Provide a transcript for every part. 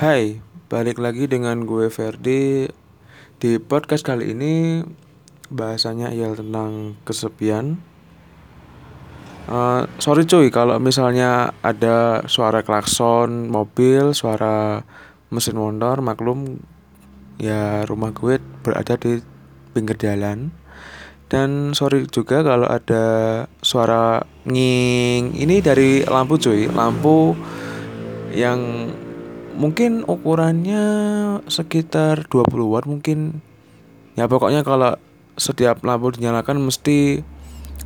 Hai, balik lagi dengan gue Ferdi. Di podcast kali ini bahasanya ialah tentang kesepian. Uh, Sorry cuy kalau misalnya ada suara klakson mobil, suara mesin motor Maklum ya rumah gue berada di pinggir jalan. Dan sorry juga kalau ada suara nging. Ini dari lampu cuy lampu yang mungkin ukurannya sekitar 20 watt mungkin. Ya pokoknya kalau setiap lampu dinyalakan mesti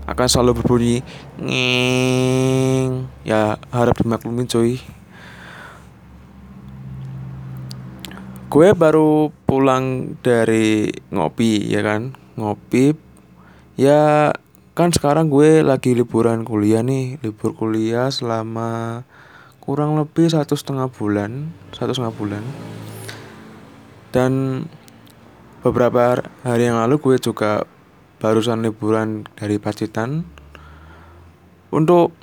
akan selalu berbunyi nging ya harap dimaklumi cuy. Gue baru pulang dari ngopi ya kan? Ngopi. Ya kan sekarang gue lagi liburan kuliah nih. Libur kuliah selama kurang lebih satu setengah bulan satu setengah bulan. Dan beberapa hari yang lalu gue juga barusan liburan dari Pacitan. Untuk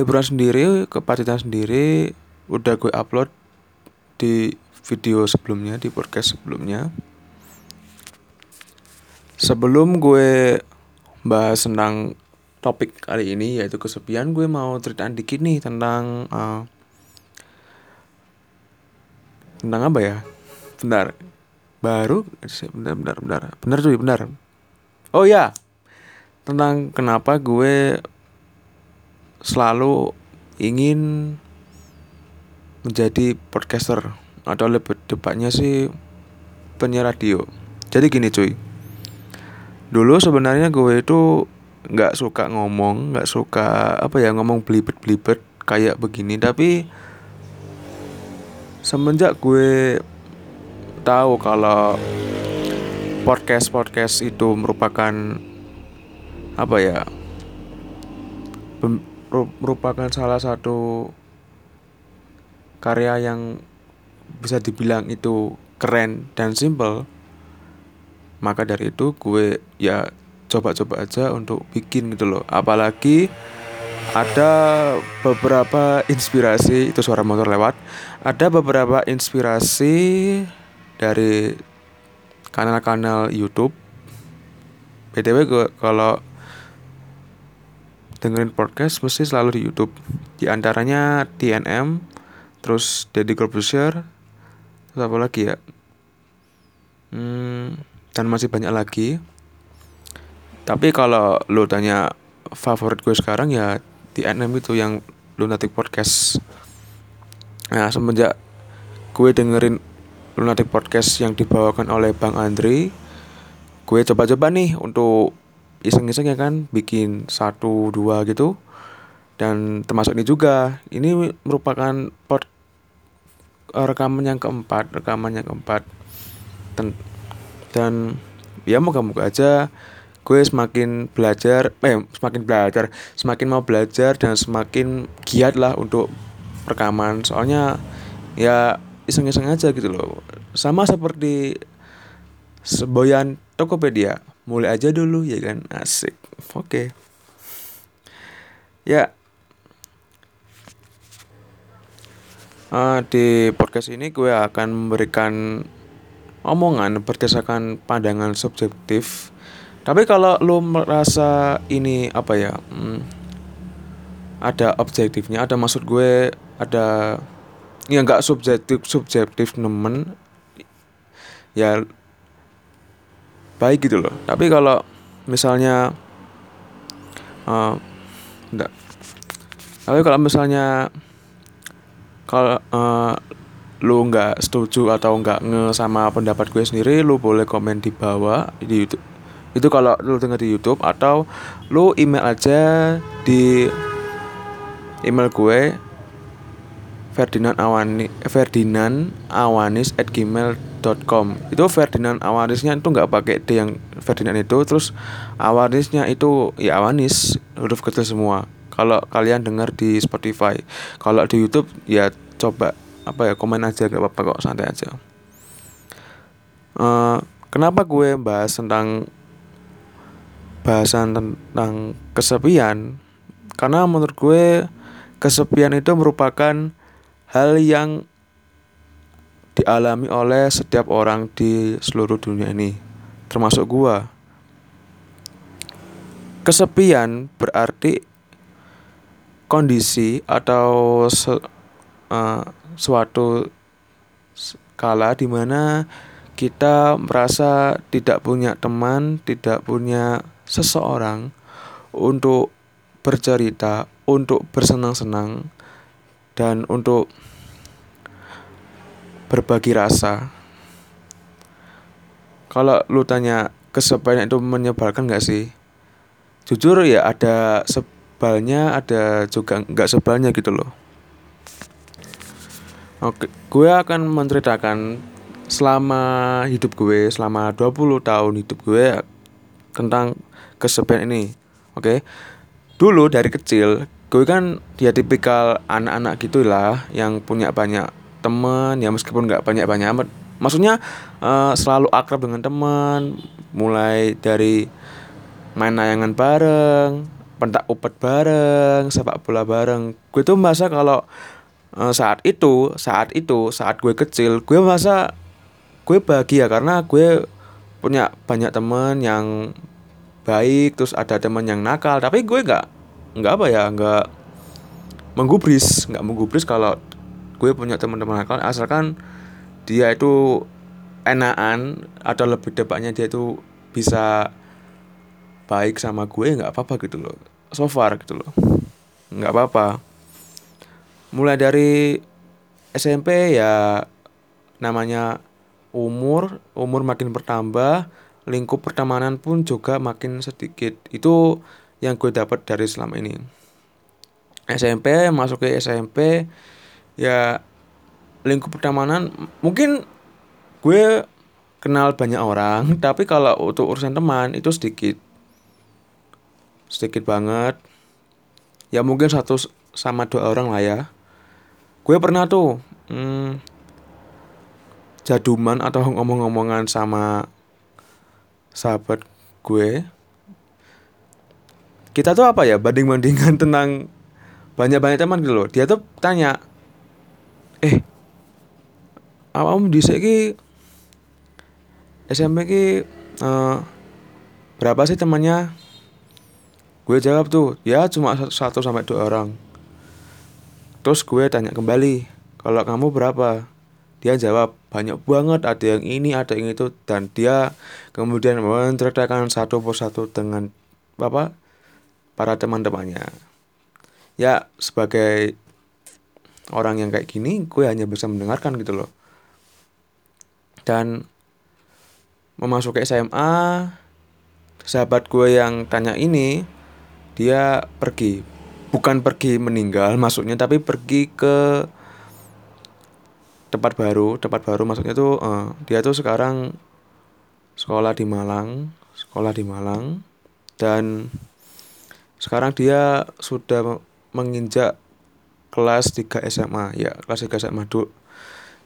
liburan sendiri ke Pacitan sendiri udah gue upload di video sebelumnya di podcast sebelumnya. Sebelum gue bahas tentang topik kali ini yaitu kesepian. Gue mau ceritain dikit nih tentang uh, tentang apa ya? Bentar. Baru? Bentar bentar bentar. Benar cuy benar oh ya tentang kenapa gue selalu ingin menjadi podcaster. Atau lebih tepatnya sih penyiar radio. Jadi gini cuy. Dulu sebenarnya gue itu nggak suka ngomong nggak suka apa ya ngomong belibet belibet kayak begini. Tapi semenjak gue tahu kalau podcast podcast itu merupakan apa ya merupakan salah satu karya yang bisa dibilang itu keren dan simple maka dari itu gue ya coba-coba aja untuk bikin gitu loh. Apalagi ada beberapa inspirasi itu suara motor lewat ada beberapa inspirasi dari kanal-kanal YouTube. Btw kalau dengerin podcast mesti selalu di YouTube. Di antaranya TNM terus Deddy Corbuzier terus apa lagi ya? Hmm, dan masih banyak lagi tapi kalau lo tanya favorit gue sekarang ya di NM itu yang Lunatic Podcast. Nah semenjak gue dengerin Lunatic Podcast yang dibawakan oleh Bang Andri gue coba-coba nih untuk iseng-iseng ya kan bikin satu dua gitu. Dan termasuk ini juga ini merupakan pod rekaman yang keempat rekaman yang keempat. Dan, dan ya moga-moga aja gue semakin belajar eh semakin belajar semakin mau belajar dan semakin giat lah untuk rekaman. Soalnya ya iseng-iseng aja gitu loh. Sama seperti seboyan Tokopedia mulai aja dulu ya kan? Asik. Oke. Okay. ya. Uh, di podcast ini gue akan memberikan omongan berdasarkan pandangan subjektif tapi kalau lo merasa ini apa ya hmm, ada objektifnya ada maksud gue ada ya nggak subjektif subjektif nemen ya baik gitu loh. Tapi kalau misalnya uh, enggak tapi kalau misalnya kalau uh, lu nggak setuju atau nggak nge sama pendapat gue sendiri lu boleh komen di bawah di YouTube itu kalau lu denger di YouTube atau lu email aja di email gue Ferdinand Awani Ferdinand Awanis at gmail.com itu Ferdinand Awanisnya itu nggak pakai D yang Ferdinand itu terus Awanisnya itu ya Awanis huruf kecil semua. Kalau kalian dengar di Spotify. Kalau di YouTube ya coba apa ya komen aja gak apa-apa kok santai aja. Uh, kenapa gue bahas tentang bahasan tentang kesepian karena menurut gue kesepian itu merupakan hal yang dialami oleh setiap orang di seluruh dunia ini, termasuk gua. Kesepian berarti kondisi atau se, uh, suatu kala di mana kita merasa tidak punya teman, tidak punya seseorang untuk bercerita, untuk bersenang-senang, dan untuk berbagi rasa. Kalau lu tanya kesepian itu menyebalkan gak sih? Jujur ya ada sebalnya, ada juga nggak sebalnya gitu loh. Oke, gue akan menceritakan selama hidup gue, selama 20 tahun hidup gue tentang kesepian ini. Oke. Dulu dari kecil, gue kan dia tipikal anak-anak gitulah yang punya banyak teman ya meskipun nggak banyak-banyak amat maksudnya uh, selalu akrab dengan teman mulai dari main layangan bareng pentak upat bareng sepak bola bareng gue tuh merasa kalau uh, saat itu saat itu saat gue kecil gue merasa gue bahagia karena gue punya banyak teman yang baik terus ada teman yang nakal. Tapi gue nggak nggak apa ya nggak menggubris nggak menggubris kalau gue punya teman-teman nakal. Asalkan dia itu enakan atau lebih tepatnya dia itu bisa baik sama gue nggak apa-apa gitu loh. So far gitu loh. Nggak apa-apa. Mulai dari SMP ya namanya umur umur makin bertambah lingkup pertemanan pun juga makin sedikit. Itu yang gue dapat dari selama ini. SMP masuk ke SMP ya lingkup pertemanan mungkin gue kenal banyak orang tapi kalau untuk urusan teman itu sedikit. Sedikit banget. Ya mungkin satu sama dua orang lah ya. Gue pernah tuh hmm, jaduman atau ngomong-ngomongan sama sahabat gue. Kita tuh apa ya banding-bandingan tentang banyak-banyak teman gitu loh. Dia tuh tanya eh om di sini SMP ki uh, berapa sih temannya? Gue jawab tuh ya cuma satu sampai dua orang. Terus gue tanya kembali kalau kamu berapa dia jawab banyak banget ada yang ini ada yang itu. Dan dia kemudian menceritakan satu persatu dengan apa para teman-temannya. Ya sebagai orang yang kayak gini gue hanya bisa mendengarkan gitu loh. Dan memasuki SMA sahabat gue yang tanya ini dia pergi. Bukan pergi meninggal maksudnya tapi pergi ke tempat baru tempat baru maksudnya tuh uh, dia tuh sekarang sekolah di Malang sekolah di Malang dan sekarang dia sudah menginjak kelas 3 SMA ya kelas 3 SMA dulu.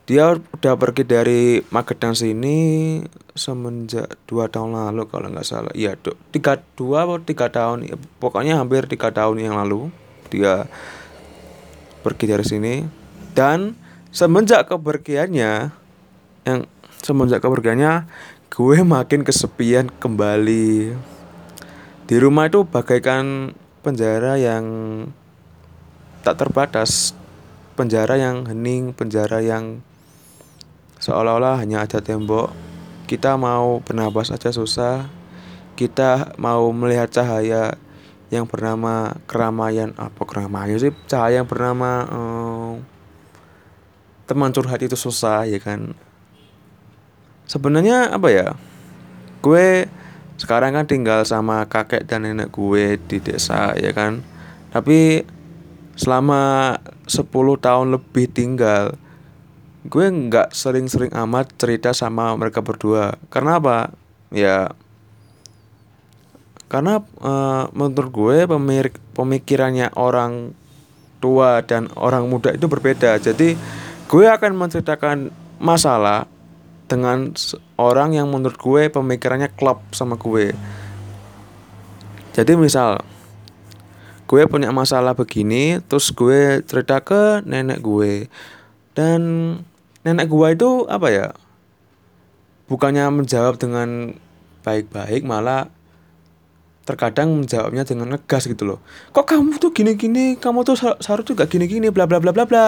Dia udah pergi dari Magetan sini semenjak dua tahun lalu kalau nggak salah. Iya tiga dua atau tiga tahun ya, pokoknya hampir tiga tahun yang lalu dia pergi dari sini. Dan semenjak kepergiannya yang semenjak kepergiannya gue makin kesepian kembali. Di rumah itu bagaikan penjara yang tak terbatas. Penjara yang hening penjara yang seolah-olah hanya ada tembok. Kita mau bernapas saja susah. Kita mau melihat cahaya yang bernama keramaian. Apa keramaian sih? Cahaya yang bernama um, teman curhat itu susah ya kan? Sebenarnya apa ya? Gue sekarang kan tinggal sama kakek dan nenek gue di desa ya kan? Tapi selama 10 tahun lebih tinggal gue nggak sering-sering amat cerita sama mereka berdua. Karena apa? Ya karena uh, menurut gue pemikirannya orang tua dan orang muda itu berbeda. Jadi gue akan menceritakan masalah dengan orang yang menurut gue pemikirannya klop sama gue. Jadi misal gue punya masalah begini terus gue cerita ke nenek gue. Dan nenek gua itu apa ya? Bukannya menjawab dengan baik-baik malah terkadang menjawabnya dengan ngegas gitu loh. Kok kamu tuh gini-gini? Kamu tuh seharusnya juga gini-gini? Bla bla bla bla bla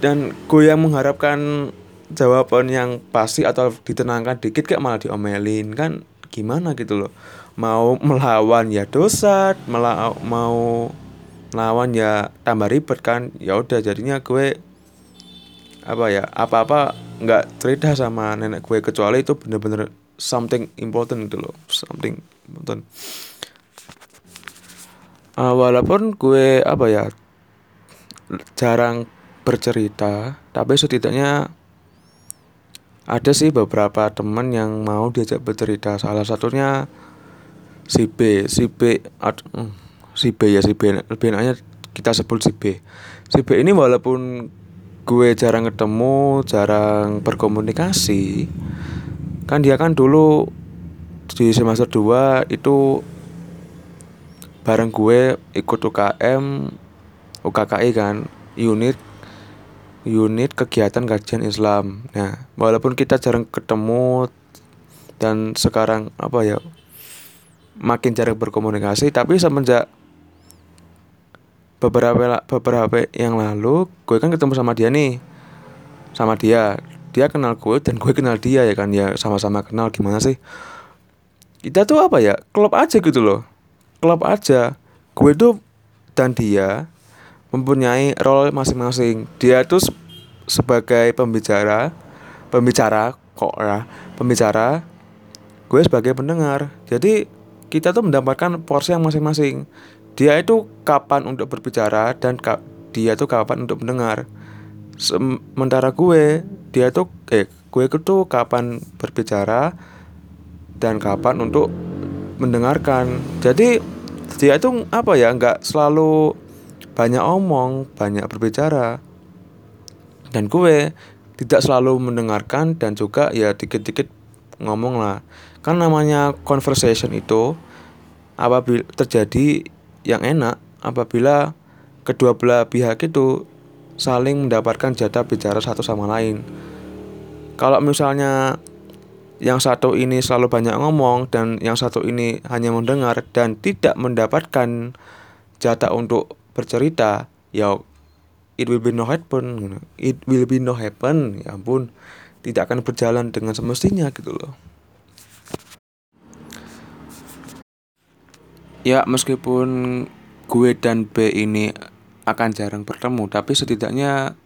dan gue yang mengharapkan jawaban yang pasti atau ditenangkan dikit kayak malah diomelin kan gimana gitu loh. Mau melawan ya dosa mela mau melawan ya tambah ribet kan. Ya udah jadinya gue apa ya apa-apa nggak cerita sama nenek gue kecuali itu bener-bener something important gitu loh something important. Uh, walaupun gue apa ya jarang bercerita tapi setidaknya ada sih beberapa teman yang mau diajak bercerita. Salah satunya si B si B ad, hmm, si B ya si B. Lebih enaknya kita sebut si B. Si B ini walaupun gue jarang ketemu jarang berkomunikasi kan dia kan dulu di semester 2 itu bareng gue ikut UKM UKKI kan unit unit kegiatan kajian Islam. Nah, walaupun kita jarang ketemu dan sekarang apa ya makin jarang berkomunikasi, tapi semenjak beberapa beberapa yang lalu gue kan ketemu sama dia nih sama dia. Dia kenal gue dan gue kenal dia ya kan? Ya sama-sama kenal gimana sih? Kita tuh apa ya klub aja gitu loh. Klub aja. Gue tuh dan dia mempunyai role masing-masing. Dia tuh sebagai pembicara, pembicara kok ya, pembicara. Gue sebagai pendengar. Jadi kita tuh mendapatkan porsi yang masing-masing. Dia itu kapan untuk berbicara dan ka dia tuh kapan untuk mendengar. Sementara gue, dia tuh eh gue itu kapan berbicara dan kapan untuk mendengarkan. Jadi dia itu apa ya nggak selalu banyak omong, banyak berbicara. Dan gue tidak selalu mendengarkan dan juga ya dikit-dikit ngomong lah. Kan namanya conversation itu apabila terjadi yang enak apabila kedua belah pihak itu saling mendapatkan jatah bicara satu sama lain. Kalau misalnya yang satu ini selalu banyak ngomong dan yang satu ini hanya mendengar dan tidak mendapatkan jatah untuk bercerita ya it will be no happen it will be no happen ya ampun. Tidak akan berjalan dengan semestinya gitu loh. Ya meskipun gue dan B ini akan jarang bertemu tapi setidaknya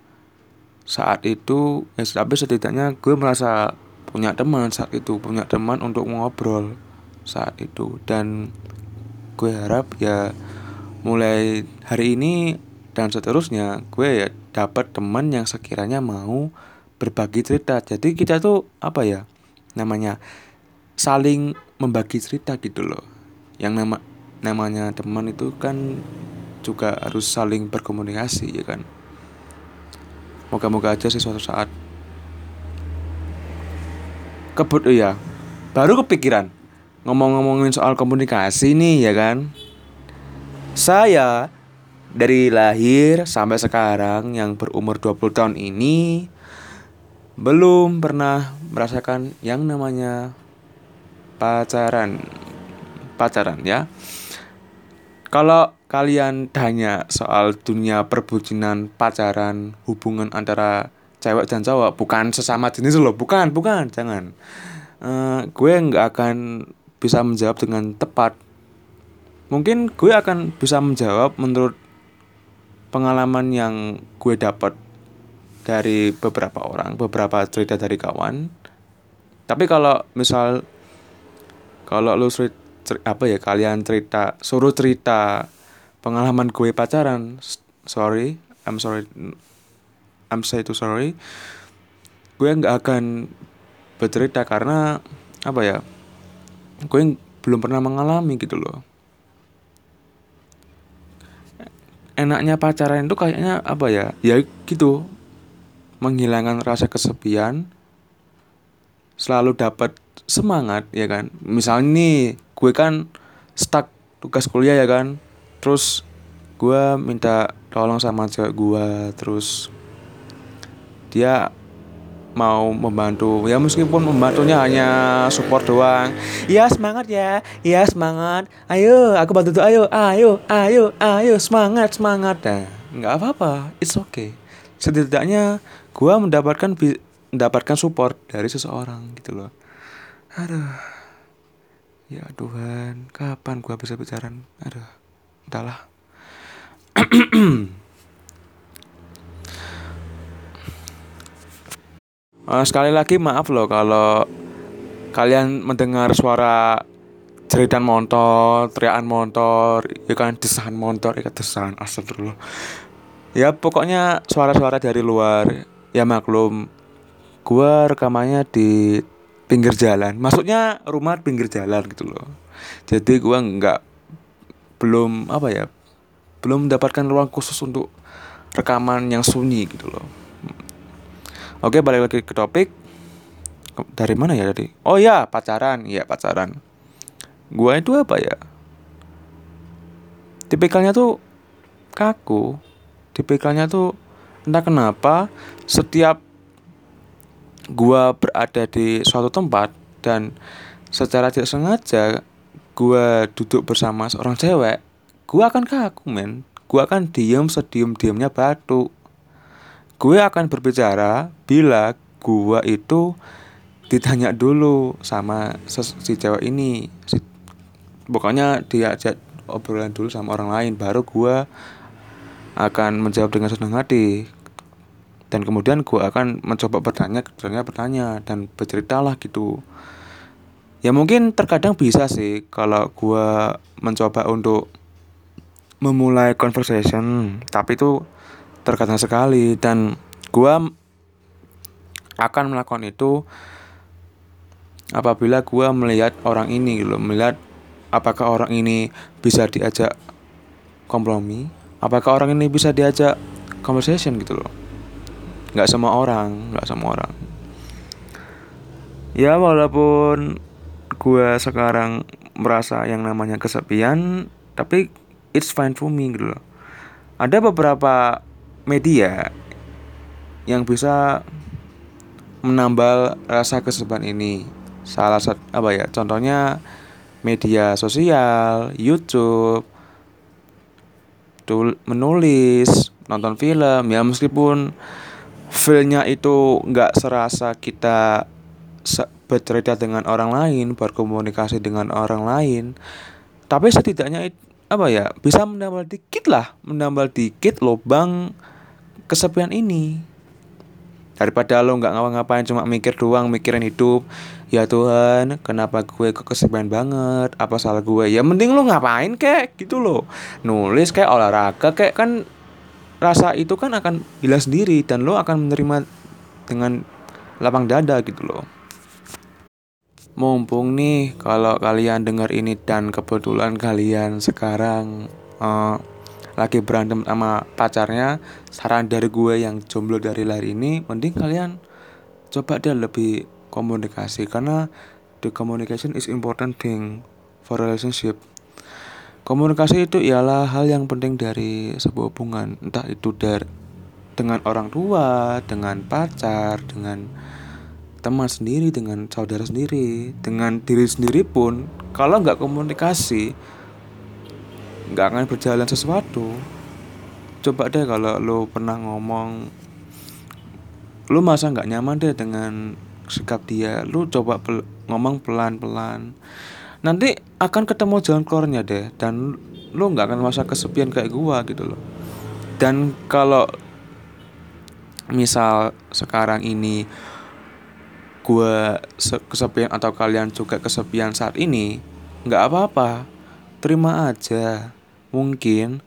saat itu ya tapi setidaknya gue merasa punya teman saat itu punya teman untuk ngobrol saat itu. Dan gue harap ya mulai hari ini dan seterusnya gue ya dapat teman yang sekiranya mau berbagi cerita. Jadi kita tuh apa ya namanya saling membagi cerita gitu loh. Yang nama namanya teman itu kan juga harus saling berkomunikasi ya kan? Moga-moga aja sih suatu saat kebut ya baru kepikiran ngomong-ngomongin soal komunikasi nih ya kan saya dari lahir sampai sekarang yang berumur 20 tahun ini belum pernah merasakan yang namanya pacaran. Pacaran ya. Kalau kalian tanya soal dunia perbucinan, pacaran, hubungan antara cewek dan cowok, bukan sesama jenis loh, bukan, bukan, jangan. Uh, gue nggak akan bisa menjawab dengan tepat mungkin gue akan bisa menjawab menurut pengalaman yang gue dapat dari beberapa orang, beberapa cerita dari kawan. Tapi kalau misal kalau lu cerita, apa ya kalian cerita suruh cerita pengalaman gue pacaran, sorry, I'm sorry, I'm say to sorry, gue nggak akan bercerita karena apa ya, gue belum pernah mengalami gitu loh enaknya pacaran itu kayaknya apa ya? Ya gitu. Menghilangkan rasa kesepian. Selalu dapat semangat ya kan? Misalnya nih gue kan stuck tugas kuliah ya kan? Terus gue minta tolong sama cewek gue terus dia mau membantu. Ya meskipun membantunya hanya support doang. Ya semangat ya. Ya semangat. Ayo aku bantu tuh. Ayo ayo ayo ayo. Semangat semangat. Nah nggak apa-apa. It's okay. Setidaknya gua mendapatkan mendapatkan support dari seseorang gitu loh. Aduh. Ya Tuhan kapan gua bisa bicara aduh entahlah Uh, sekali lagi maaf loh kalau kalian mendengar suara jeritan motor, teriakan motor, ya kan desahan motor, ya kan desahan astagfirullah. Ya pokoknya suara-suara dari luar. Ya maklum, gua rekamannya di pinggir jalan. Maksudnya rumah pinggir jalan gitu loh. Jadi gua nggak belum apa ya, belum mendapatkan ruang khusus untuk rekaman yang sunyi gitu loh. Oke, balik lagi ke topik. Dari mana ya tadi? Oh ya, pacaran. Iya, pacaran. Gua itu apa ya? Tipikalnya tuh kaku. Tipikalnya tuh entah kenapa setiap gua berada di suatu tempat dan secara tidak sengaja gua duduk bersama seorang cewek, gua akan kaku, men. Gua akan diem sediem-diemnya batu gue akan berbicara bila gue itu ditanya dulu sama si cewek ini. Si, pokoknya diajak obrolan dulu sama orang lain baru gue akan menjawab dengan senang hati. Dan kemudian gue akan mencoba bertanya bertanya bertanya dan berceritalah gitu. Ya mungkin terkadang bisa sih kalau gue mencoba untuk memulai conversation tapi itu terkadang sekali. Dan gua akan melakukan itu apabila gua melihat orang ini gitu melihat apakah orang ini bisa diajak kompromi apakah orang ini bisa diajak conversation gitu loh. Nggak semua orang nggak semua orang. Ya walaupun gua sekarang merasa yang namanya kesepian tapi it's fine for me gitu loh. Ada beberapa media yang bisa menambal rasa kesepian ini. Salah satu apa ya? Contohnya media sosial, YouTube, tul menulis, nonton film. Ya meskipun filmnya itu nggak serasa kita bercerita dengan orang lain, berkomunikasi dengan orang lain, tapi setidaknya apa ya bisa menambal dikit lah, menambal dikit lubang kesepian ini. Daripada lo nggak ngapa-ngapain cuma mikir doang mikirin hidup ya Tuhan kenapa gue kok kesepian banget? Apa salah gue? Ya mending lo ngapain kek? Gitu loh nulis kayak olahraga kayak kan rasa itu kan akan hilang sendiri dan lo akan menerima dengan lapang dada gitu loh mumpung nih kalau kalian dengar ini dan kebetulan kalian sekarang uh, lagi berantem sama pacarnya saran dari gue yang jomblo dari lahir ini mending kalian coba deh lebih komunikasi karena the communication is important thing for relationship. Komunikasi itu ialah hal yang penting dari sebuah hubungan entah itu dari dengan orang tua dengan pacar dengan teman sendiri dengan saudara sendiri dengan diri sendiri pun kalau nggak komunikasi nggak akan berjalan sesuatu. Coba deh kalau lo pernah ngomong lo masa nggak nyaman deh dengan sikap dia. Lo coba pel ngomong pelan-pelan. Nanti akan ketemu jalan keluarnya deh dan lo nggak akan masa kesepian kayak gua gitu loh. Dan kalau misal sekarang ini gua kesepian atau kalian juga kesepian saat ini nggak apa-apa. Terima aja. Mungkin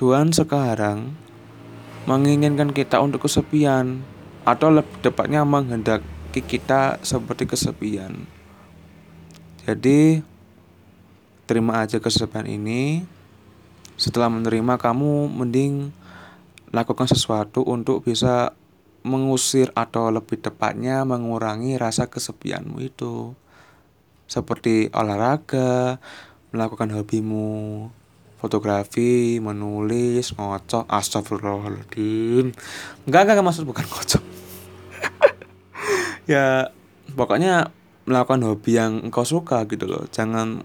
Tuhan sekarang menginginkan kita untuk kesepian atau lebih tepatnya menghendaki kita seperti kesepian. Jadi terima aja kesepian ini. Setelah menerima kamu mending lakukan sesuatu untuk bisa mengusir atau lebih tepatnya mengurangi rasa kesepianmu itu. Seperti olahraga, melakukan hobimu fotografi, menulis, ngocok, astagfirullahaladzim. Enggak, enggak, maksud bukan ngocok. Ya pokoknya melakukan hobi yang engkau suka gitu loh. Jangan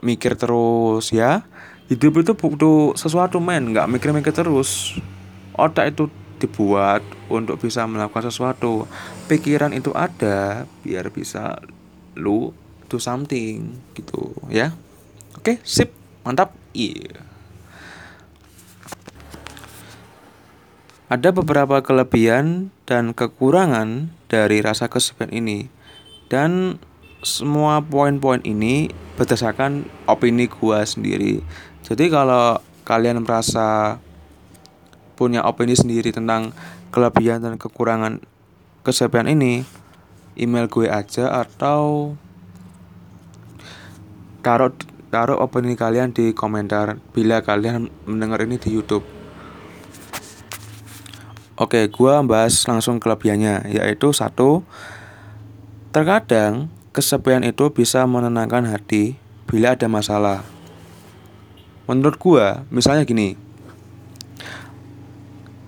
mikir terus ya. Hidup itu butuh sesuatu men. Nggak mikir-mikir terus. Otak itu dibuat untuk bisa melakukan sesuatu. Pikiran itu ada biar bisa lu do something gitu ya. Oke sip. Mantap iya. Ada beberapa kelebihan dan kekurangan dari rasa kesepian ini dan semua poin-poin ini berdasarkan opini gua sendiri. Jadi kalau kalian merasa punya opini sendiri tentang kelebihan dan kekurangan kesepian ini email gue aja atau taruh taruh opini kalian di komentar bila kalian mendengar ini di YouTube Oke, gua bahas langsung kelebihannya, yaitu satu, terkadang kesepian itu bisa menenangkan hati bila ada masalah. Menurut gua, misalnya gini,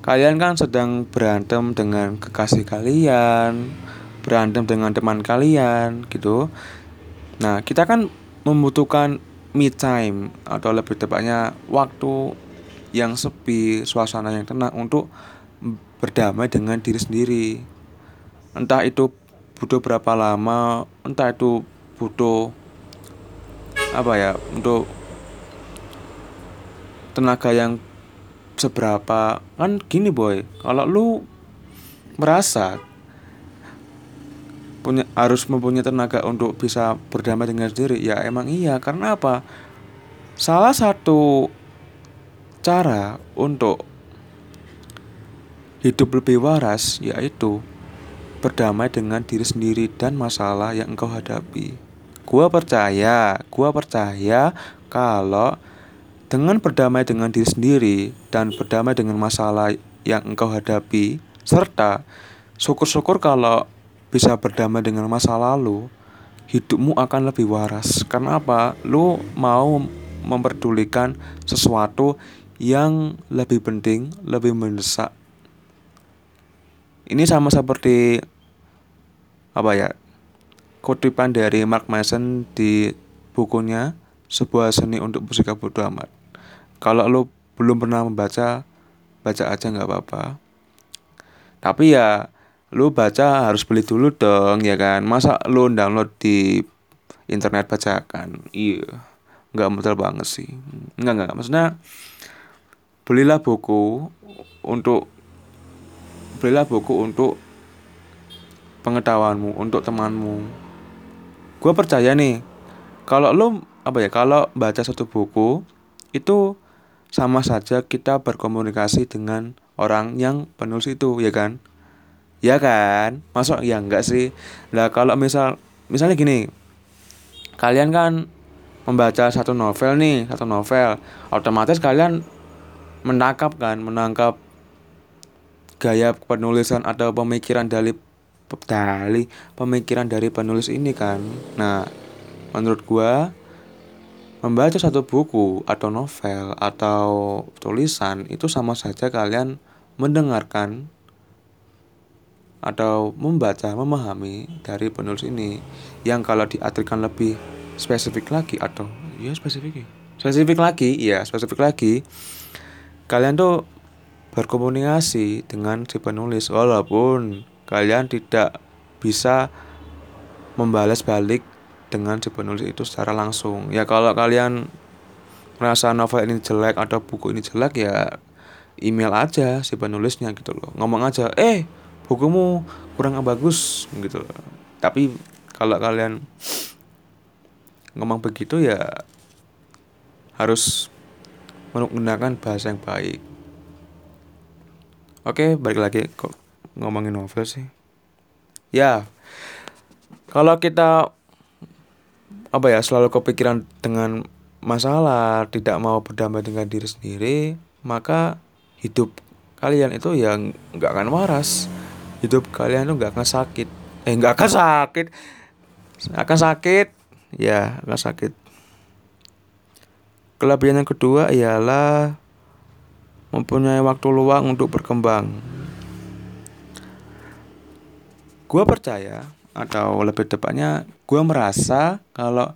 kalian kan sedang berantem dengan kekasih kalian, berantem dengan teman kalian, gitu. Nah, kita kan membutuhkan me time atau lebih tepatnya waktu yang sepi, suasana yang tenang untuk berdamai dengan diri sendiri. Entah itu butuh berapa lama entah itu butuh apa ya untuk tenaga yang seberapa. Kan gini boy kalau lu merasa punya harus mempunyai tenaga untuk bisa berdamai dengan diri ya emang iya. Karena apa? Salah satu cara untuk Hidup lebih waras yaitu berdamai dengan diri sendiri dan masalah yang engkau hadapi. Gua percaya, gua percaya kalau dengan berdamai dengan diri sendiri dan berdamai dengan masalah yang engkau hadapi serta syukur-syukur kalau bisa berdamai dengan masa lalu, hidupmu akan lebih waras. Karena apa? Lu mau memperdulikan sesuatu yang lebih penting, lebih mendesak ini sama seperti apa ya? Kutipan dari Mark Mason di bukunya sebuah seni untuk bersikap bodoh amat. Kalau lo belum pernah membaca, baca aja nggak apa-apa. Tapi ya lo baca harus beli dulu dong ya kan. Masa lo download di internet bacakan? Iya, nggak modal banget sih. Nggak nggak. Maksudnya belilah buku untuk belilah buku untuk pengetahuanmu, untuk temanmu. Gue percaya nih, kalau lo apa ya, kalau baca satu buku itu sama saja kita berkomunikasi dengan orang yang penulis itu, ya kan? Ya kan? Masuk ya enggak sih? Lah kalau misal misalnya gini, kalian kan membaca satu novel nih, satu novel, otomatis kalian menangkap kan, menangkap gaya penulisan atau pemikiran dari dari pemikiran dari penulis ini kan. Nah, menurut gua membaca satu buku atau novel atau tulisan itu sama saja kalian mendengarkan atau membaca, memahami dari penulis ini yang kalau diartikan lebih spesifik lagi atau ya spesifik. Spesifik lagi ya spesifik lagi. Kalian tuh berkomunikasi dengan si penulis walaupun kalian tidak bisa membalas balik dengan si penulis itu secara langsung. Ya kalau kalian merasa novel ini jelek atau buku ini jelek ya email aja si penulisnya gitu loh. Ngomong aja eh bukumu kurang bagus gitu tapi kalau kalian ngomong begitu ya harus menggunakan bahasa yang baik Oke, balik lagi kok ngomongin novel sih. Ya, kalau kita apa ya selalu kepikiran dengan masalah, tidak mau berdamai dengan diri sendiri, maka hidup kalian itu ya nggak akan waras. Hidup kalian tuh nggak akan sakit. Eh nggak akan sakit, akan sakit, ya akan sakit. Kelebihan yang kedua ialah mempunyai waktu luang untuk berkembang. gue percaya atau lebih tepatnya gue merasa kalau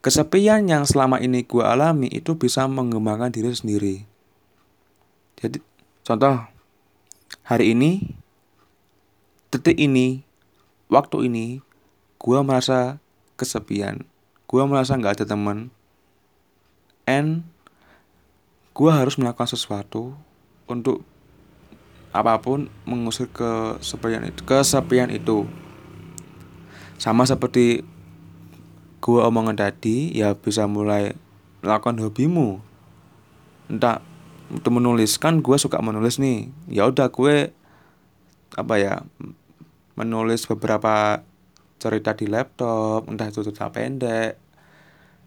kesepian yang selama ini gue alami itu bisa mengembangkan diri sendiri jadi contoh hari ini detik ini waktu ini gue merasa kesepian. Gue merasa nggak ada teman. And gue harus melakukan sesuatu untuk apa pun mengusir kesepian itu kesepian itu. Sama seperti gue omongan tadi ya bisa mulai melakukan hobimu. Entah untuk menulis. Kan gue suka menulis nih. Ya udah gue apa ya menulis beberapa cerita di laptop entah itu cerita pendek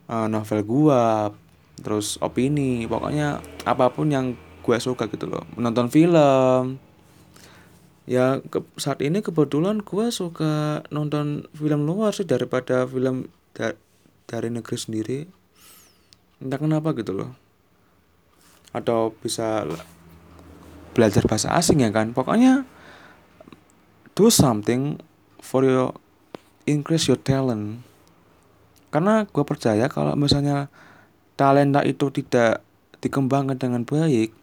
uh, novel gua terus opini pokoknya apa pun yang gue suka gitu loh. Menonton film. Ya ke, saat ini kebetulan gue suka nonton film luar sih daripada film da dari negeri sendiri. Entah kenapa gitu loh. Atau bisa belajar bahasa asing ya kan. Pokoknya do something for your increase your talent. Karena gue percaya kalau misalnya talenta itu tidak dikembangkan dengan baik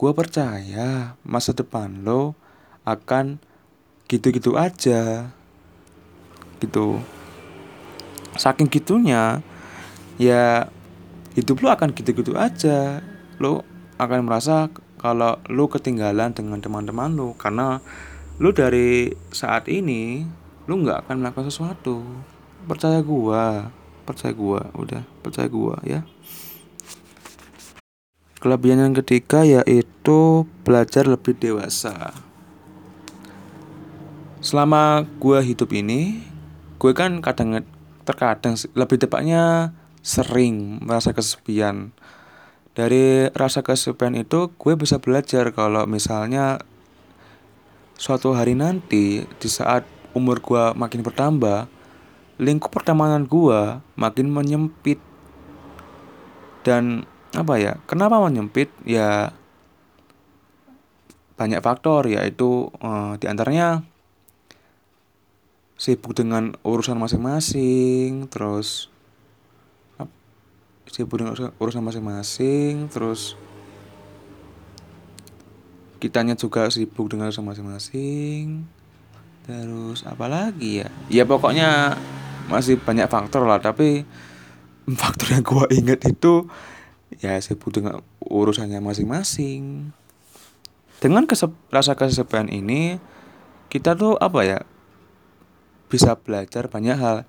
gue percaya masa depan lo akan gitu-gitu aja. Gitu. Saking gitunya ya hidup lo akan gitu-gitu aja. Lo akan merasa kalau lo ketinggalan dengan teman-teman lo karena lu dari saat ini lu nggak akan melakukan sesuatu. Percaya gua percaya gua udah percaya gua ya. Kelebihan yang ketiga yaitu belajar lebih dewasa. Selama gua hidup ini gue kan kadang terkadang lebih tepatnya sering merasa kesepian. Dari rasa kesepian itu gue bisa belajar kalau misalnya suatu hari nanti di saat umur gua makin bertambah lingkup pertemanan gua makin menyempit. Dan apa ya kenapa menyempit? Ya banyak faktor yaitu uh, di antaranya sibuk dengan urusan masing-masing terus sibuk dengan urusan masing-masing terus kitanya juga sibuk dengan masing-masing. Terus apalagi ya? Ya pokoknya masih banyak faktor lah tapi faktor yang gua inget itu ya sibuk dengan urusannya masing-masing. Dengan kesep, rasa kesepian ini kita tuh apa ya bisa belajar banyak hal.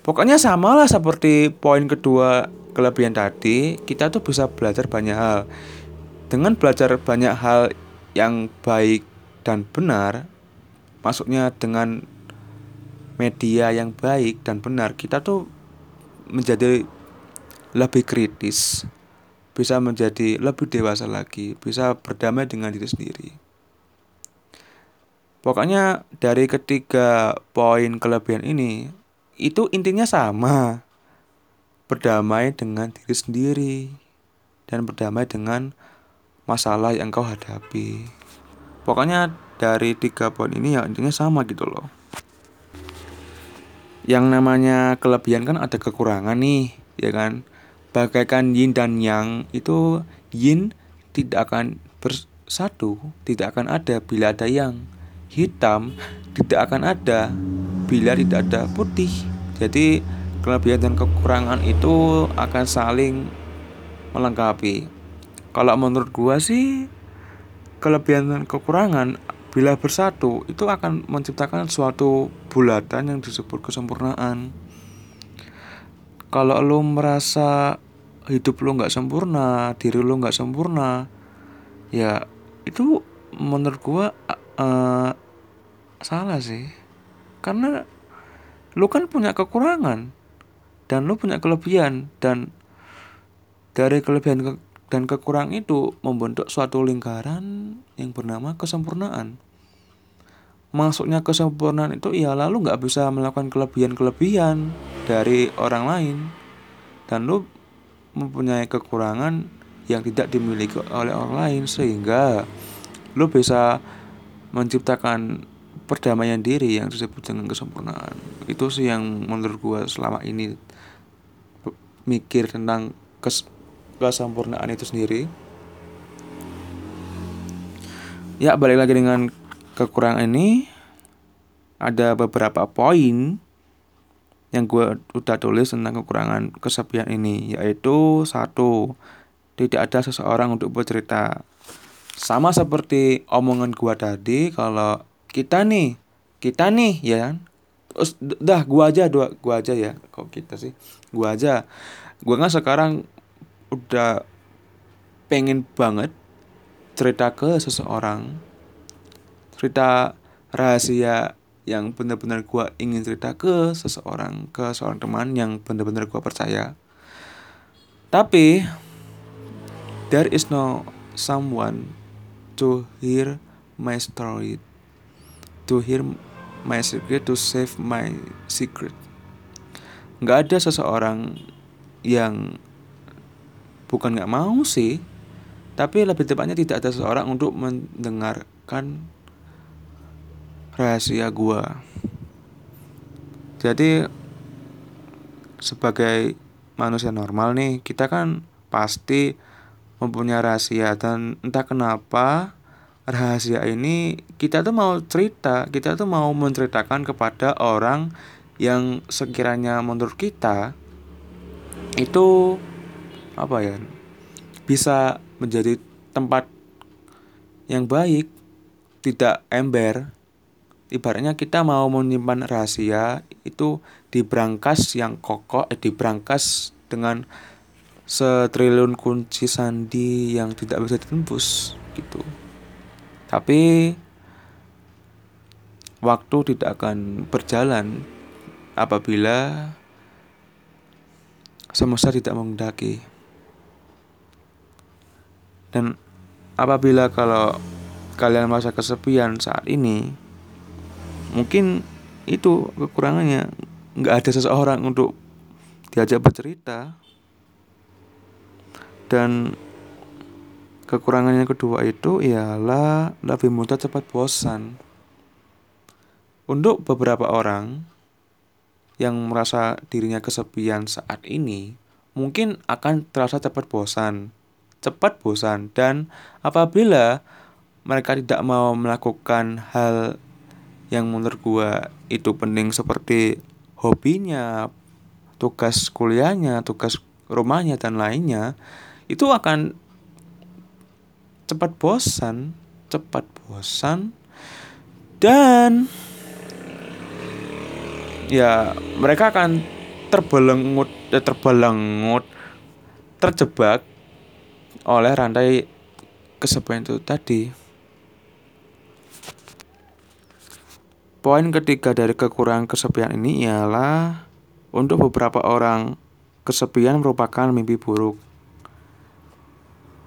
Pokoknya sama lah seperti poin kedua kelebihan tadi kita tuh bisa belajar banyak hal. Dengan belajar banyak hal yang baik dan benar, maksudnya dengan media yang baik dan benar, kita tuh menjadi lebih kritis, bisa menjadi lebih dewasa lagi, bisa berdamai dengan diri sendiri. Pokoknya dari ketiga poin kelebihan ini itu intinya sama. Berdamai dengan diri sendiri dan berdamai dengan masalah yang kau hadapi. Pokoknya dari tiga poin ini ya intinya sama gitu loh. Yang namanya kelebihan kan ada kekurangan nih, ya kan? Bagaikan yin dan yang itu yin tidak akan bersatu, tidak akan ada bila ada yang. Hitam tidak akan ada bila tidak ada putih. Jadi kelebihan dan kekurangan itu akan saling melengkapi kalau menurut gua sih kelebihan dan kekurangan bila bersatu itu akan menciptakan suatu bulatan yang disebut kesempurnaan. Kalau lo merasa hidup lo nggak sempurna diri lo nggak sempurna ya itu menurut gua uh, salah sih. Karena lo kan punya kekurangan dan lo punya kelebihan dan dari kelebihan ke dan kekurangan itu membentuk suatu lingkaran yang bernama kesempurnaan. Masuknya kesempurnaan itu ya lalu nggak bisa melakukan kelebihan-kelebihan dari orang lain dan lu mempunyai kekurangan yang tidak dimiliki oleh orang lain sehingga lu bisa menciptakan perdamaian diri yang disebut dengan kesempurnaan itu sih yang menurut gue selama ini mikir tentang kes kesempurnaan itu sendiri. Ya balik lagi dengan kekurangan ini. Ada beberapa poin yang gue udah tulis tentang kekurangan kesepian ini yaitu satu tidak ada seseorang untuk bercerita. Sama seperti omongan gue tadi kalau kita nih kita nih ya kan? Terus dah gue aja dua gua aja ya. Kok kita sih? Gue aja. Gue kan sekarang udah pengen banget cerita ke seseorang. Cerita rahasia yang benar-benar gue ingin cerita ke seseorang ke seorang teman yang benar-benar gue percaya. Tapi there is no someone to hear my story to hear my secret to save my secret. Nggak ada seseorang yang bukan nggak mau sih tapi lebih tepatnya tidak ada seseorang untuk mendengarkan rahasia gua. Jadi sebagai manusia normal nih kita kan pasti mempunyai rahasia dan entah kenapa rahasia ini kita tuh mau cerita kita tuh mau menceritakan kepada orang yang sekiranya menurut kita itu apa ya bisa menjadi tempat yang baik tidak ember. Ibaratnya kita mau menyimpan rahasia itu di brankas yang kokoh eh, di brankas dengan setriliun kunci sandi yang tidak bisa ditembus gitu. Tapi waktu tidak akan berjalan apabila semesta tidak menghendaki dan apabila kalau kalian merasa kesepian saat ini mungkin itu kekurangannya. Nggak ada seseorang untuk diajak bercerita. Dan kekurangannya kedua itu ialah lebih mudah cepat bosan. Untuk beberapa orang yang merasa dirinya kesepian saat ini mungkin akan terasa cepat bosan cepat bosan dan apabila mereka tidak mau melakukan hal yang menurut gua itu penting seperti hobinya, tugas kuliahnya, tugas rumahnya dan lainnya itu akan cepat bosan, cepat bosan. Dan ya mereka akan terbelengut, eh, terbelengut, terjebak oleh rantai kesepian itu tadi. Poin ketiga dari kekurangan kesepian ini ialah untuk beberapa orang kesepian merupakan mimpi buruk.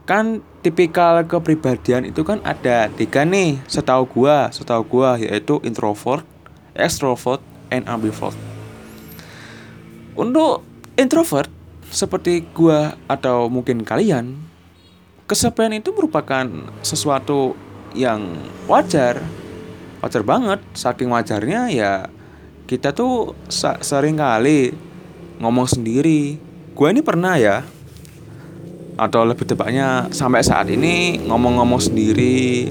Kan tipikal kepribadian itu kan ada tiga nih, setahu gua, setahu gua yaitu introvert, extrovert, and ambivert. Untuk introvert seperti gua atau mungkin kalian, kesepian itu merupakan sesuatu yang wajar. Wajar banget. Saking wajarnya ya kita tuh sering kali ngomong sendiri. Gue ini pernah ya atau lebih tepatnya sampai saat ini ngomong-ngomong sendiri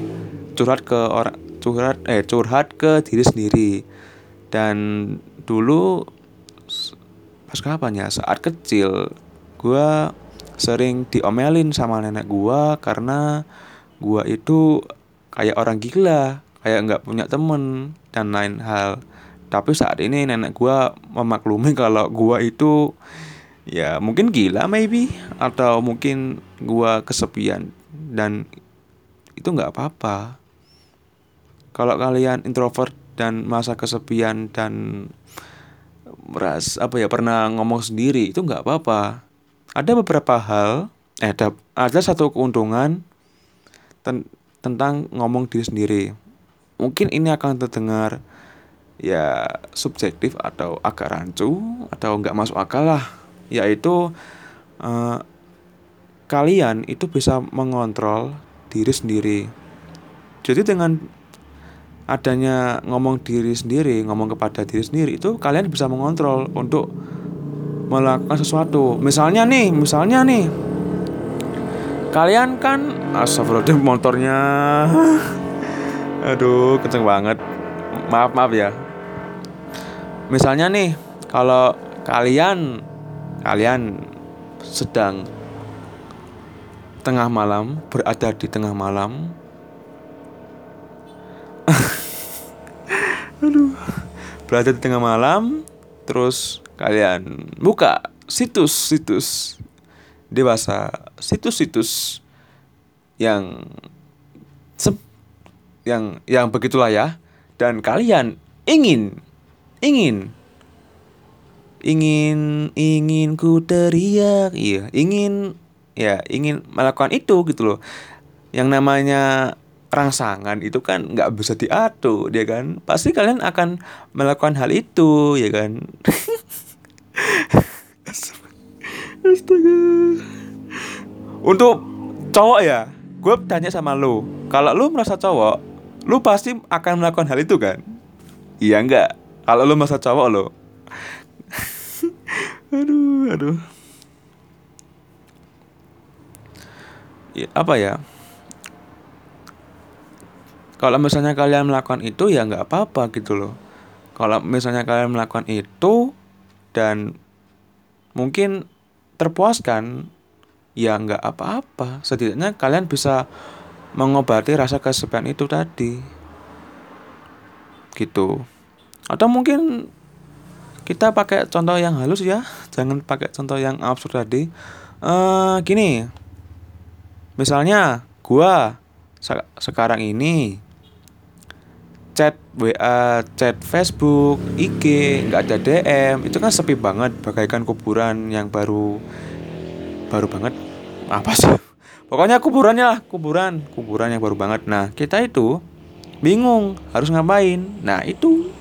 curhat ke orang curhat eh curhat ke diri sendiri. Dan dulu pas kapan ya? Saat kecil gue sering diomelin sama nenek gue karena gue itu kayak orang gila kayak nggak punya temen dan lain hal. Tapi saat ini nenek gue memaklumi kalau gue itu ya mungkin gila maybe atau mungkin gue kesepian dan itu nggak apa-apa. Kalau kalian introvert dan masa kesepian dan meras apa ya pernah ngomong sendiri itu nggak apa-apa ada beberapa hal eh ada ada satu keuntungan ten, tentang ngomong diri sendiri Mungkin ini akan terdengar ya subjektif atau agak rancu atau nggak masuk akal lah. Yaitu uh, kalian itu bisa mengontrol diri sendiri. Jadi dengan adanya ngomong diri sendiri, ngomong kepada diri sendiri itu kalian bisa mengontrol untuk melakukan sesuatu. Misalnya nih, misalnya nih, kalian kan astagfirullahaladzim motornya, aduh kenceng banget. Maaf maaf ya. Misalnya nih, kalau kalian kalian sedang tengah malam berada di tengah malam aduh berada di tengah malam terus kalian buka situs-situs dewasa situs-situs yang yang yang begitulah ya. Dan kalian ingin ingin ingin ingin ku teriak. Iya ingin ya ingin melakukan itu gitu loh. Yang namanya rangsangan itu kan nggak bisa diatur dia kan? Pasti kalian akan melakukan hal itu ya kan astaga. Untuk cowok ya gue tanya sama lo kalau lo merasa cowok lo pasti akan melakukan hal itu kan? Iya enggak? Kalau lo merasa cowok lo aduh aduh. Ya, apa ya? Kalau misalnya kalian melakukan itu ya nggak apa-apa gitu loh. Kalau misalnya kalian melakukan itu dan mungkin terpuaskan ya nggak apa-apa. Setidaknya kalian bisa mengobati rasa kesepian itu tadi. Gitu. Atau mungkin kita pakai contoh yang halus ya. Jangan pakai contoh yang absurd tadi. Uh, gini. Misalnya gua sekarang ini chat WA, chat Facebook, IG, nggak ada DM, itu kan sepi banget, bagaikan kuburan yang baru baru banget. Apa sih? Pokoknya kuburannya lah, kuburan, kuburan yang baru banget. Nah, kita itu bingung harus ngapain. Nah, itu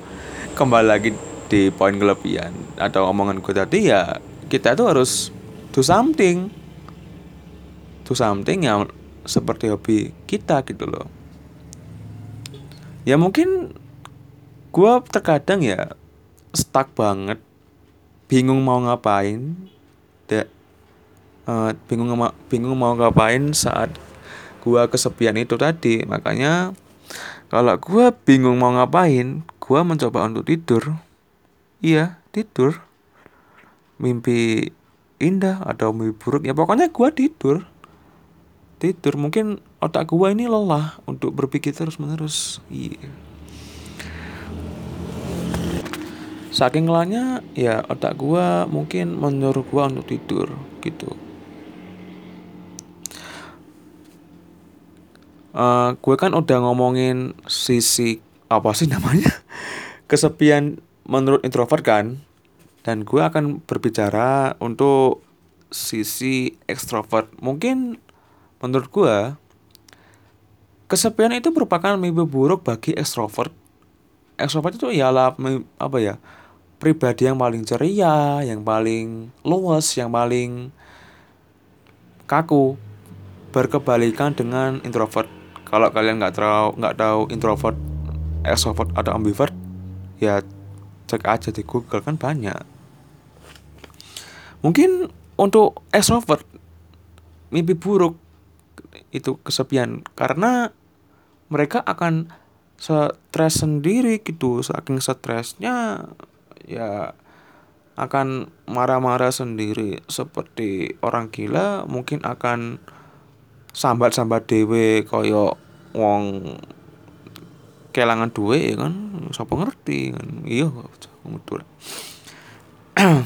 kembali lagi di poin kelebihan atau omongan gue tadi ya kita itu harus do something do something yang seperti hobi kita gitu loh ya mungkin gue terkadang ya stuck banget bingung mau ngapain de, uh, bingung bingung mau ngapain saat gue kesepian itu tadi. Makanya kalau gue bingung mau ngapain gue mencoba untuk tidur. Iya tidur. Mimpi indah atau mimpi buruk ya pokoknya gue tidur. Tidur mungkin otak gua ini lelah untuk berpikir terus menerus iya. Saking lelahnya ya otak gua mungkin menyuruh gua untuk tidur gitu. Uh, gue kan udah ngomongin sisi apa sih namanya? Kesepian menurut introvert kan? Dan gue akan berbicara untuk sisi ekstrovert. Mungkin menurut gue kesepian itu merupakan mimpi buruk bagi ekstrovert. Ekstrovert itu ialah apa ya pribadi yang paling ceria yang paling luas yang paling kaku berkebalikan dengan introvert. Kalau kalian nggak tahu nggak tahu introvert extrovert atau ambivert ya cek aja di Google kan banyak. Mungkin untuk extrovert mimpi buruk itu kesepian. Karena mereka akan stres sendiri gitu. Saking stresnya ya akan marah-marah sendiri. Seperti orang gila mungkin akan sambat-sambat dewe koyo wong kelangan duwe ya kan? Siapa ngerti kan? Iya betul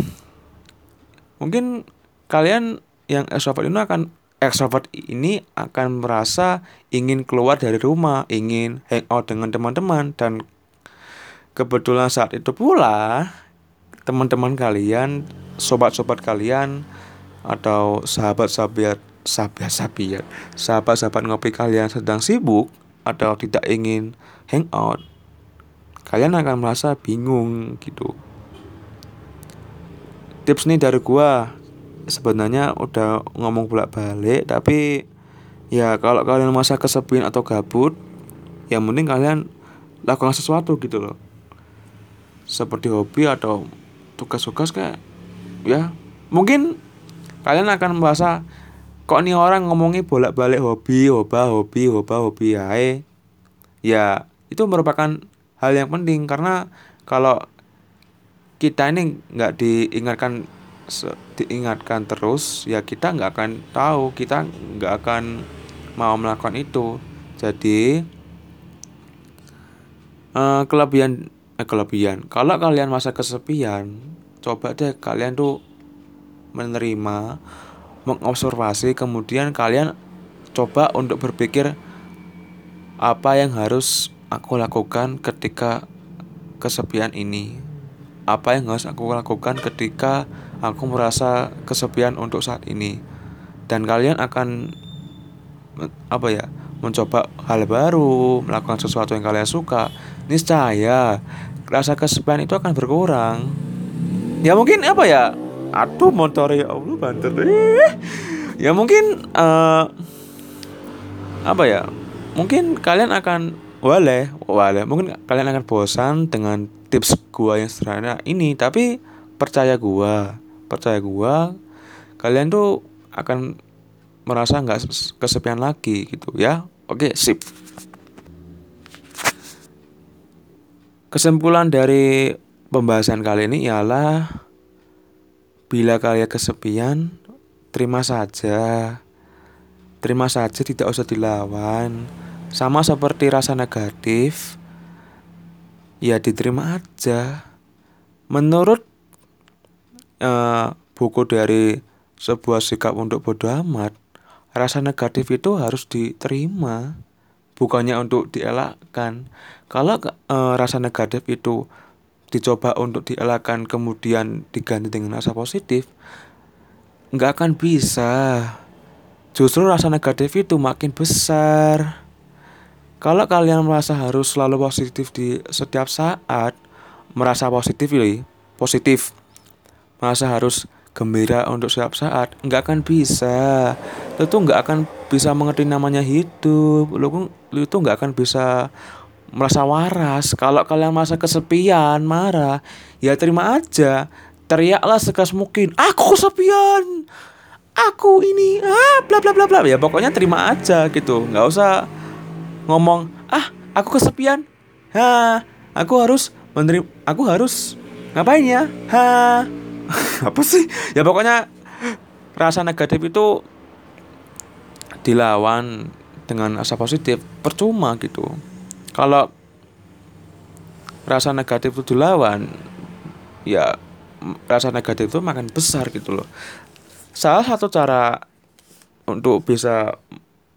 mungkin kalian yang extrovert itu akan extrovert ini akan merasa ingin keluar dari rumah, ingin hangout dengan teman-teman. Dan kebetulan saat itu pula teman-teman kalian, sobat-sobat kalian atau sahabat-sahabat sahabat-sahabat sahabat-sahabat ngopi kalian sedang sibuk atau tidak ingin hangout kalian akan merasa bingung gitu. Tips nih dari gua sebenarnya udah ngomong bolak-balik tapi ya kalau kalian masa kesepian atau gabut ya mending kalian lakukan sesuatu gitu loh. Seperti hobi atau tugas-tugas kayak ya mungkin kalian akan merasa kok nih orang ngomongi bolak-balik hobi, hoba, hobi, hoba, hobi, ya ya itu merupakan hal yang penting karena kalau kita ini nggak diingatkan diingatkan terus ya kita nggak akan tahu kita nggak akan mau melakukan itu. Jadi uh, kelebihan eh, kelebihan. Kalau kalian masa kesepian coba deh kalian tuh menerima mengobservasi kemudian kalian coba untuk berpikir apa yang harus aku lakukan ketika kesepian ini. Apa yang harus aku lakukan ketika aku merasa kesepian untuk saat ini. Dan kalian akan apa ya mencoba hal baru melakukan sesuatu yang kalian suka. Niscaya rasa kesepian itu akan berkurang. Ya mungkin apa ya aduh motor ya Allah banter ya mungkin uh, apa ya mungkin kalian akan wale wale mungkin kalian akan bosan dengan tips gua yang sederhana ini tapi percaya gua percaya gua kalian tuh akan merasa nggak kesepian lagi gitu ya. Oke sip. Kesimpulan dari pembahasan kali ini ialah bila kalian kesepian terima saja. Terima saja tidak usah dilawan. Sama seperti rasa negatif, ya diterima aja. Menurut uh, buku dari sebuah sikap untuk bodoh amat, rasa negatif itu harus diterima, bukannya untuk dielakkan. Kalau uh, rasa negatif itu dicoba untuk dielakkan kemudian diganti dengan rasa positif, nggak akan bisa. Justru rasa negatif itu makin besar. Kalau kalian merasa harus selalu positif di setiap saat, merasa positif ini, positif, merasa harus gembira untuk setiap saat, nggak akan bisa. Lu tuh nggak akan bisa mengerti namanya hidup. Lu, lu itu nggak akan bisa merasa waras. Kalau kalian merasa kesepian, marah, ya terima aja. Teriaklah sekeras mungkin. Aku kesepian. Aku ini ah bla bla bla bla ya pokoknya terima aja gitu nggak usah ngomong ah aku kesepian ha aku harus menerima aku harus ngapain ya ha apa sih? Ya pokoknya rasa negatif itu dilawan dengan rasa positif percuma gitu. Kalau rasa negatif itu dilawan ya rasa negatif itu makin besar gitu loh. Salah satu cara untuk bisa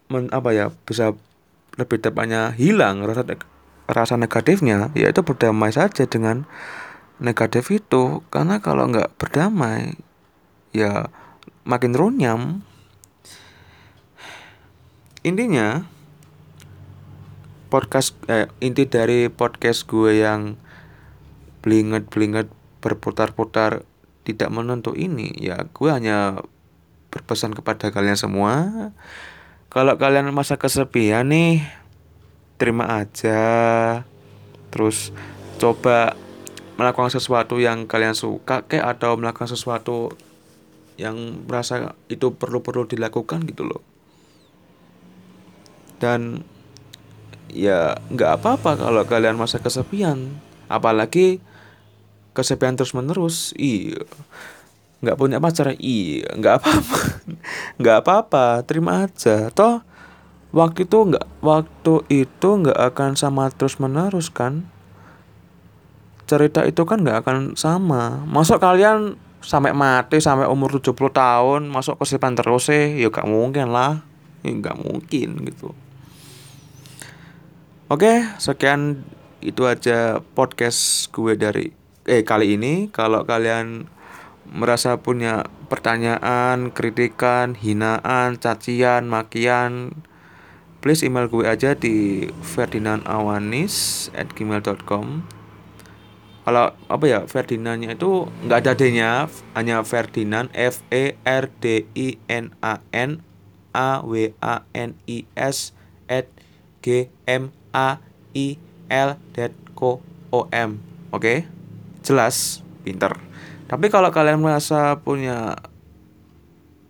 men, apa ya bisa lebih tepatnya hilang rasa rasa negatifnya yaitu berdamai saja dengan negatif itu karena kalau nggak berdamai ya makin runyam. Intinya podcast eh, inti dari podcast gue yang blinget blinget berputar-putar tidak menentu ini ya gue hanya berpesan kepada kalian semua kalau kalian masa kesepian nih terima aja. Terus coba melakukan sesuatu yang kalian suka kayak atau melakukan sesuatu yang merasa itu perlu-perlu dilakukan gitu loh. Dan ya nggak apa-apa kalau kalian masa kesepian. Apalagi kesepian terus menerus iya. Nggak punya pacar iya. Nggak apa-apa. Nggak apa-apa terima aja. Toh waktu itu nggak waktu itu nggak akan sama terus menerus kan cerita itu kan nggak akan sama. Masuk kalian sampai mati sampai umur 70 tahun masuk kesepian terus sih ya gak mungkin lah. Ya gak mungkin gitu. Oke sekian itu aja podcast gue dari eh kali ini. Kalau kalian merasa punya pertanyaan, kritikan, hinaan, cacian, makian, please email gue aja di ferdinandawanis at gmail.com kalau apa ya Ferdinandnya itu nggak ada D-nya hanya Ferdinand F E R D I N A N A W A N I S at G M A I L com oke? Okay? jelas? Pinter. Tapi kalau kalian merasa punya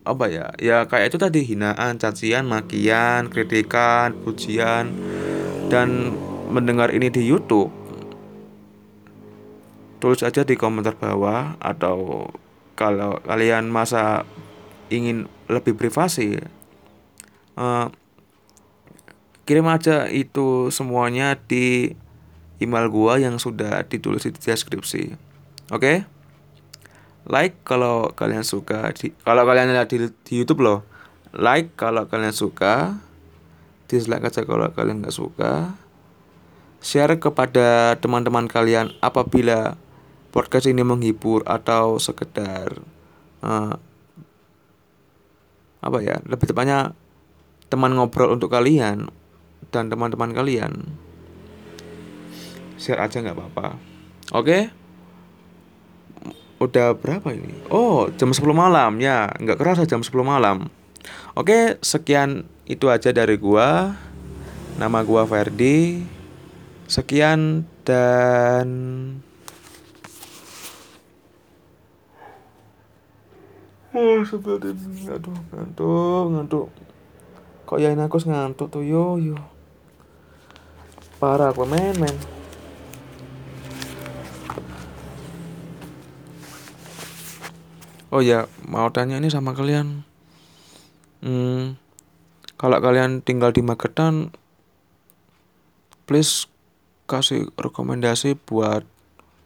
apa ya ya kayak itu tadi hinaan cacian makian kritikan pujian dan mendengar ini di YouTube tulis aja di komentar bawah atau kalau kalian masa ingin lebih privasi uh, kirim aja itu semuanya di email gua yang sudah ditulis di deskripsi. Oke? Okay? like kalau kalian suka di, kalau kalian lihat di, di YouTube loh. Like kalau kalian suka dislike aja kalau kalian nggak suka. Share kepada teman-teman kalian apabila podcast ini menghibur atau sekedar uh, apa ya lebih tepatnya teman ngobrol untuk kalian dan teman-teman kalian. Share aja nggak apa-apa. Oke? Okay? udah berapa ini? Oh jam 10 malam. Ya nggak kerasa jam 10 malam. Oke okay, sekian itu aja dari gua. Nama gua Ferdi. Sekian dan Oh, ini. Aduh, ngantuk, ngantuk. Kok ya aku ngantuk tuh, yo, yo. Parah aku men, men. Oh ya, mau tanya ini sama kalian. Hmm, kalau kalian tinggal di Magetan, please kasih rekomendasi buat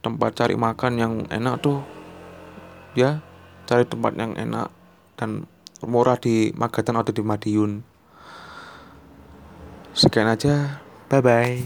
tempat cari makan yang enak tuh. Ya, cari tempat yang enak dan murah di Magetan atau di Madiun. Sekian aja. Bye bye